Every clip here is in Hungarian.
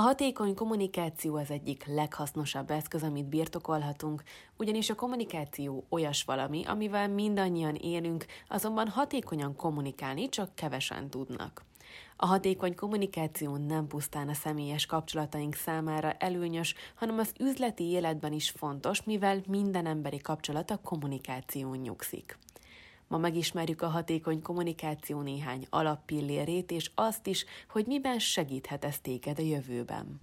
hatékony kommunikáció az egyik leghasznosabb eszköz, amit birtokolhatunk, ugyanis a kommunikáció olyas valami, amivel mindannyian élünk, azonban hatékonyan kommunikálni csak kevesen tudnak. A hatékony kommunikáció nem pusztán a személyes kapcsolataink számára előnyös, hanem az üzleti életben is fontos, mivel minden emberi kapcsolat a kommunikáción nyugszik. Ma megismerjük a hatékony kommunikáció néhány alappillérét, és azt is, hogy miben segíthet ez téged a jövőben.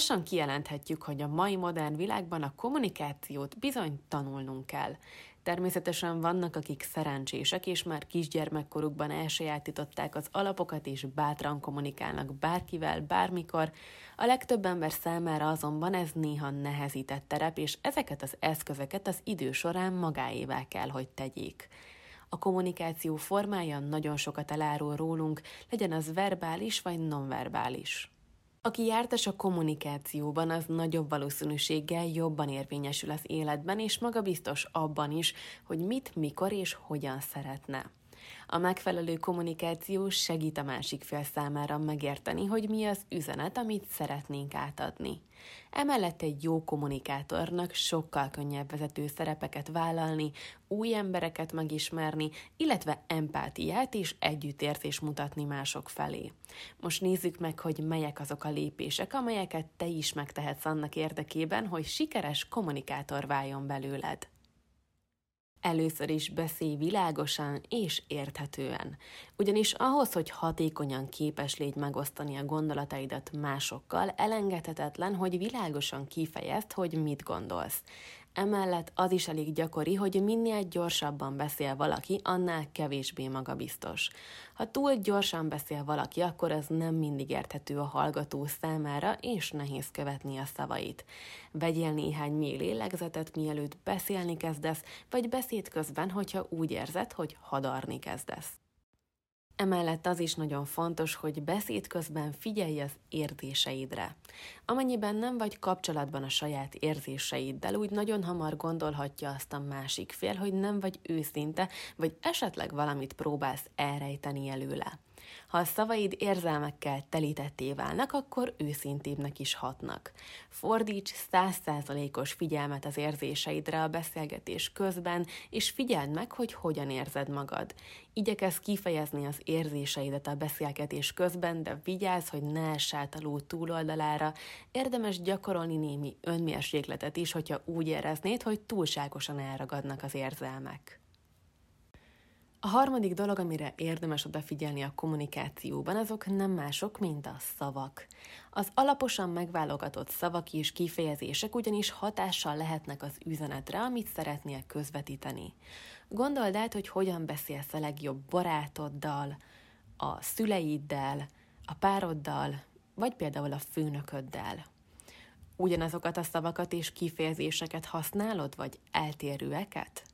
Lassan kijelenthetjük, hogy a mai modern világban a kommunikációt bizony tanulnunk kell. Természetesen vannak, akik szerencsések, és már kisgyermekkorukban elsajátították az alapokat, és bátran kommunikálnak bárkivel, bármikor. A legtöbb ember számára azonban ez néha nehezített terep, és ezeket az eszközöket az idő során magáévá kell, hogy tegyék. A kommunikáció formája nagyon sokat elárul rólunk, legyen az verbális vagy nonverbális. Aki jártas a kommunikációban, az nagyobb valószínűséggel jobban érvényesül az életben, és maga biztos abban is, hogy mit, mikor és hogyan szeretne. A megfelelő kommunikáció segít a másik fél számára megérteni, hogy mi az üzenet, amit szeretnénk átadni. Emellett egy jó kommunikátornak sokkal könnyebb vezető szerepeket vállalni, új embereket megismerni, illetve empátiát és együttérzés mutatni mások felé. Most nézzük meg, hogy melyek azok a lépések, amelyeket te is megtehetsz annak érdekében, hogy sikeres kommunikátor váljon belőled. Először is beszélj világosan és érthetően, ugyanis ahhoz, hogy hatékonyan képes légy megosztani a gondolataidat másokkal, elengedhetetlen, hogy világosan kifejezd, hogy mit gondolsz. Emellett az is elég gyakori, hogy minél gyorsabban beszél valaki, annál kevésbé magabiztos. Ha túl gyorsan beszél valaki, akkor ez nem mindig érthető a hallgató számára, és nehéz követni a szavait. Vegyél néhány mély lélegzetet, mielőtt beszélni kezdesz, vagy beszéd közben, hogyha úgy érzed, hogy hadarni kezdesz. Emellett az is nagyon fontos, hogy beszéd közben figyelj az érzéseidre. Amennyiben nem vagy kapcsolatban a saját érzéseiddel, úgy nagyon hamar gondolhatja azt a másik fél, hogy nem vagy őszinte, vagy esetleg valamit próbálsz elrejteni előle. Ha a szavaid érzelmekkel telítetté válnak, akkor őszintébbnek is hatnak. Fordíts százszázalékos figyelmet az érzéseidre a beszélgetés közben, és figyeld meg, hogy hogyan érzed magad. Igyekezz kifejezni az érzéseidet a beszélgetés közben, de vigyázz, hogy ne ess a ló túloldalára. Érdemes gyakorolni némi önmérsékletet is, hogyha úgy éreznéd, hogy túlságosan elragadnak az érzelmek. A harmadik dolog, amire érdemes odafigyelni a kommunikációban, azok nem mások, mint a szavak. Az alaposan megválogatott szavak és kifejezések ugyanis hatással lehetnek az üzenetre, amit szeretnél közvetíteni. Gondold át, hogy hogyan beszélsz a legjobb barátoddal, a szüleiddel, a pároddal, vagy például a főnököddel. Ugyanazokat a szavakat és kifejezéseket használod, vagy eltérőeket?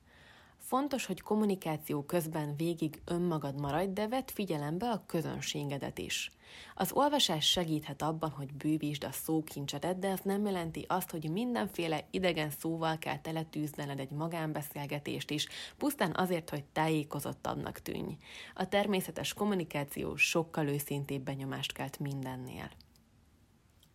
Fontos, hogy kommunikáció közben végig önmagad maradj, de vedd figyelembe a közönségedet is. Az olvasás segíthet abban, hogy bővítsd a szókincsedet, de ez nem jelenti azt, hogy mindenféle idegen szóval kell teletűzneled egy magánbeszélgetést is, pusztán azért, hogy tájékozottabbnak tűnj. A természetes kommunikáció sokkal őszintébb benyomást kelt mindennél.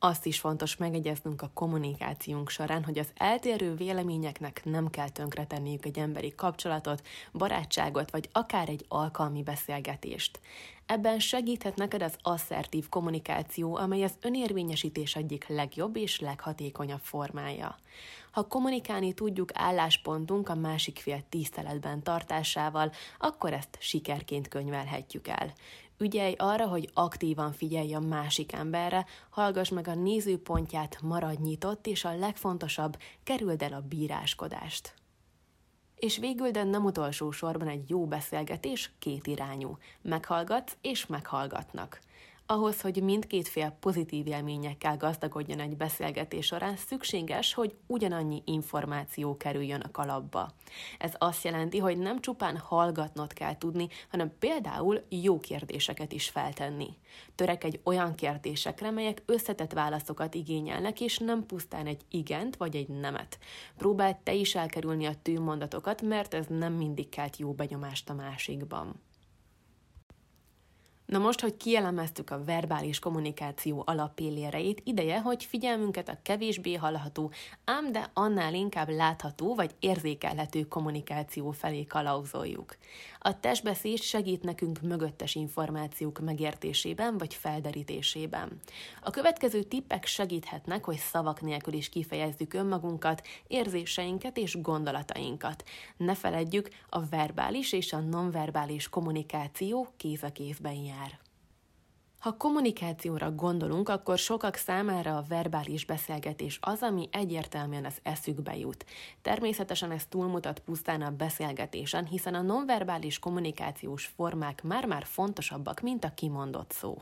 Azt is fontos megegyeznünk a kommunikációnk során, hogy az eltérő véleményeknek nem kell tönkretenniük egy emberi kapcsolatot, barátságot, vagy akár egy alkalmi beszélgetést. Ebben segíthet neked az asszertív kommunikáció, amely az önérvényesítés egyik legjobb és leghatékonyabb formája. Ha kommunikálni tudjuk álláspontunk a másik fél tiszteletben tartásával, akkor ezt sikerként könyvelhetjük el. Ügyelj arra, hogy aktívan figyelj a másik emberre, hallgass meg a nézőpontját, maradj nyitott, és a legfontosabb, kerüld el a bíráskodást. És végül, de nem utolsó sorban egy jó beszélgetés két irányú. Meghallgatsz és meghallgatnak. Ahhoz, hogy mindkét fél pozitív élményekkel gazdagodjon egy beszélgetés során, szükséges, hogy ugyanannyi információ kerüljön a kalapba. Ez azt jelenti, hogy nem csupán hallgatnot kell tudni, hanem például jó kérdéseket is feltenni. Törekedj olyan kérdésekre, melyek összetett válaszokat igényelnek, és nem pusztán egy igent vagy egy nemet. Próbáld te is elkerülni a tűmondatokat, mert ez nem mindig kelt jó benyomást a másikban. Na most, hogy kielemeztük a verbális kommunikáció alapilléreit, ideje, hogy figyelmünket a kevésbé hallható, ám de annál inkább látható vagy érzékelhető kommunikáció felé kalauzoljuk. A testbeszéd segít nekünk mögöttes információk megértésében vagy felderítésében. A következő tippek segíthetnek, hogy szavak nélkül is kifejezzük önmagunkat, érzéseinket és gondolatainkat. Ne feledjük, a verbális és a nonverbális kommunikáció kéz a kézben jár. Ha kommunikációra gondolunk, akkor sokak számára a verbális beszélgetés az, ami egyértelműen az eszükbe jut. Természetesen ez túlmutat pusztán a beszélgetésen, hiszen a nonverbális kommunikációs formák már-már fontosabbak, mint a kimondott szó.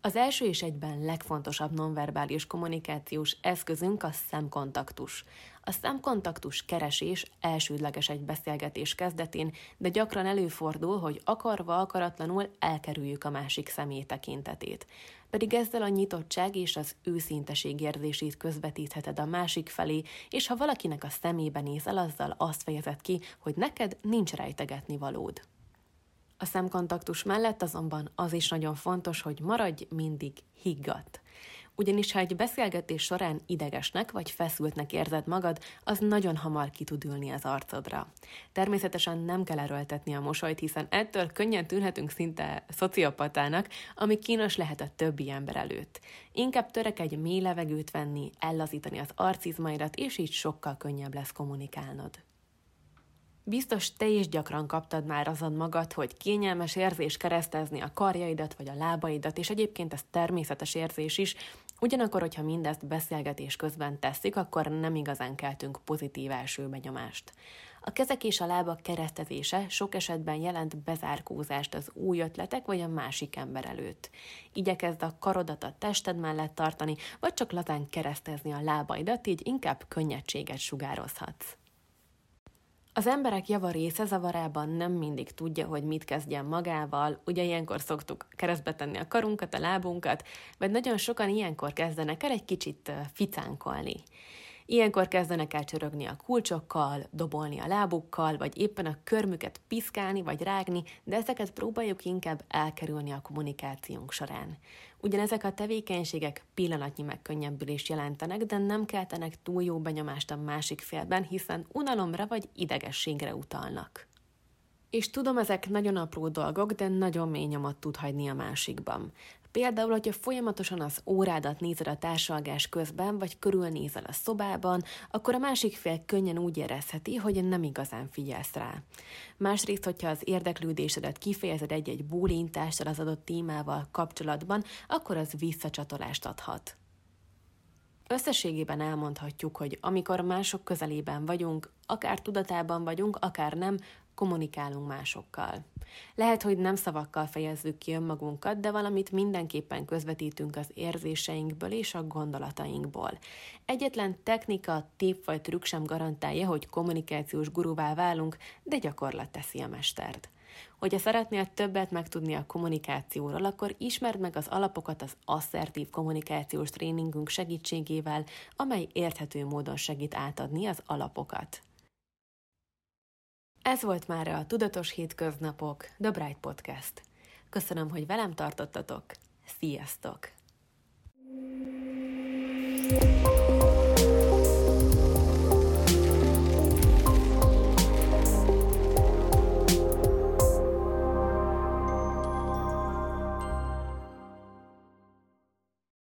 Az első és egyben legfontosabb nonverbális kommunikációs eszközünk a szemkontaktus. A szemkontaktus keresés elsődleges egy beszélgetés kezdetén, de gyakran előfordul, hogy akarva akaratlanul elkerüljük a másik személy tekintetét. Pedig ezzel a nyitottság és az őszinteség érzését közvetítheted a másik felé, és ha valakinek a szemébe nézel, azzal azt fejezed ki, hogy neked nincs rejtegetni valód. A szemkontaktus mellett azonban az is nagyon fontos, hogy maradj mindig higgadt. Ugyanis ha egy beszélgetés során idegesnek vagy feszültnek érzed magad, az nagyon hamar ki tud ülni az arcodra. Természetesen nem kell erőltetni a mosolyt, hiszen ettől könnyen tűnhetünk szinte szociopatának, ami kínos lehet a többi ember előtt. Inkább törekedj mély levegőt venni, ellazítani az arcizmaidat, és így sokkal könnyebb lesz kommunikálnod. Biztos te is gyakran kaptad már azon magad, hogy kényelmes érzés keresztezni a karjaidat vagy a lábaidat, és egyébként ez természetes érzés is, ugyanakkor, hogyha mindezt beszélgetés közben teszik, akkor nem igazán keltünk pozitív első benyomást. A kezek és a lábak keresztezése sok esetben jelent bezárkózást az új ötletek vagy a másik ember előtt. Igyekezd a karodat a tested mellett tartani, vagy csak lazán keresztezni a lábaidat, így inkább könnyedséget sugározhatsz. Az emberek java része zavarában nem mindig tudja, hogy mit kezdjen magával, ugye ilyenkor szoktuk keresztbe tenni a karunkat, a lábunkat, vagy nagyon sokan ilyenkor kezdenek el egy kicsit ficánkolni. Ilyenkor kezdenek el csörögni a kulcsokkal, dobolni a lábukkal, vagy éppen a körmüket piszkálni vagy rágni, de ezeket próbáljuk inkább elkerülni a kommunikációnk során. Ugyanezek a tevékenységek pillanatnyi megkönnyebbülést jelentenek, de nem keltenek túl jó benyomást a másik félben, hiszen unalomra vagy idegességre utalnak. És tudom, ezek nagyon apró dolgok, de nagyon mély nyomot tud hagyni a másikban. Például, hogyha folyamatosan az órádat nézed a társalgás közben, vagy körülnézel a szobában, akkor a másik fél könnyen úgy érezheti, hogy nem igazán figyelsz rá. Másrészt, hogyha az érdeklődésedet kifejezed egy-egy bólintással az adott témával kapcsolatban, akkor az visszacsatolást adhat. Összességében elmondhatjuk, hogy amikor mások közelében vagyunk, akár tudatában vagyunk, akár nem, kommunikálunk másokkal. Lehet, hogy nem szavakkal fejezzük ki önmagunkat, de valamit mindenképpen közvetítünk az érzéseinkből és a gondolatainkból. Egyetlen technika, tép vagy trükk sem garantálja, hogy kommunikációs guruvá válunk, de gyakorlat teszi a mestert. Hogyha szeretnél többet megtudni a kommunikációról, akkor ismerd meg az alapokat az asszertív kommunikációs tréningünk segítségével, amely érthető módon segít átadni az alapokat. Ez volt már a Tudatos Hétköznapok, The Bright Podcast. Köszönöm, hogy velem tartottatok. Sziasztok! thank you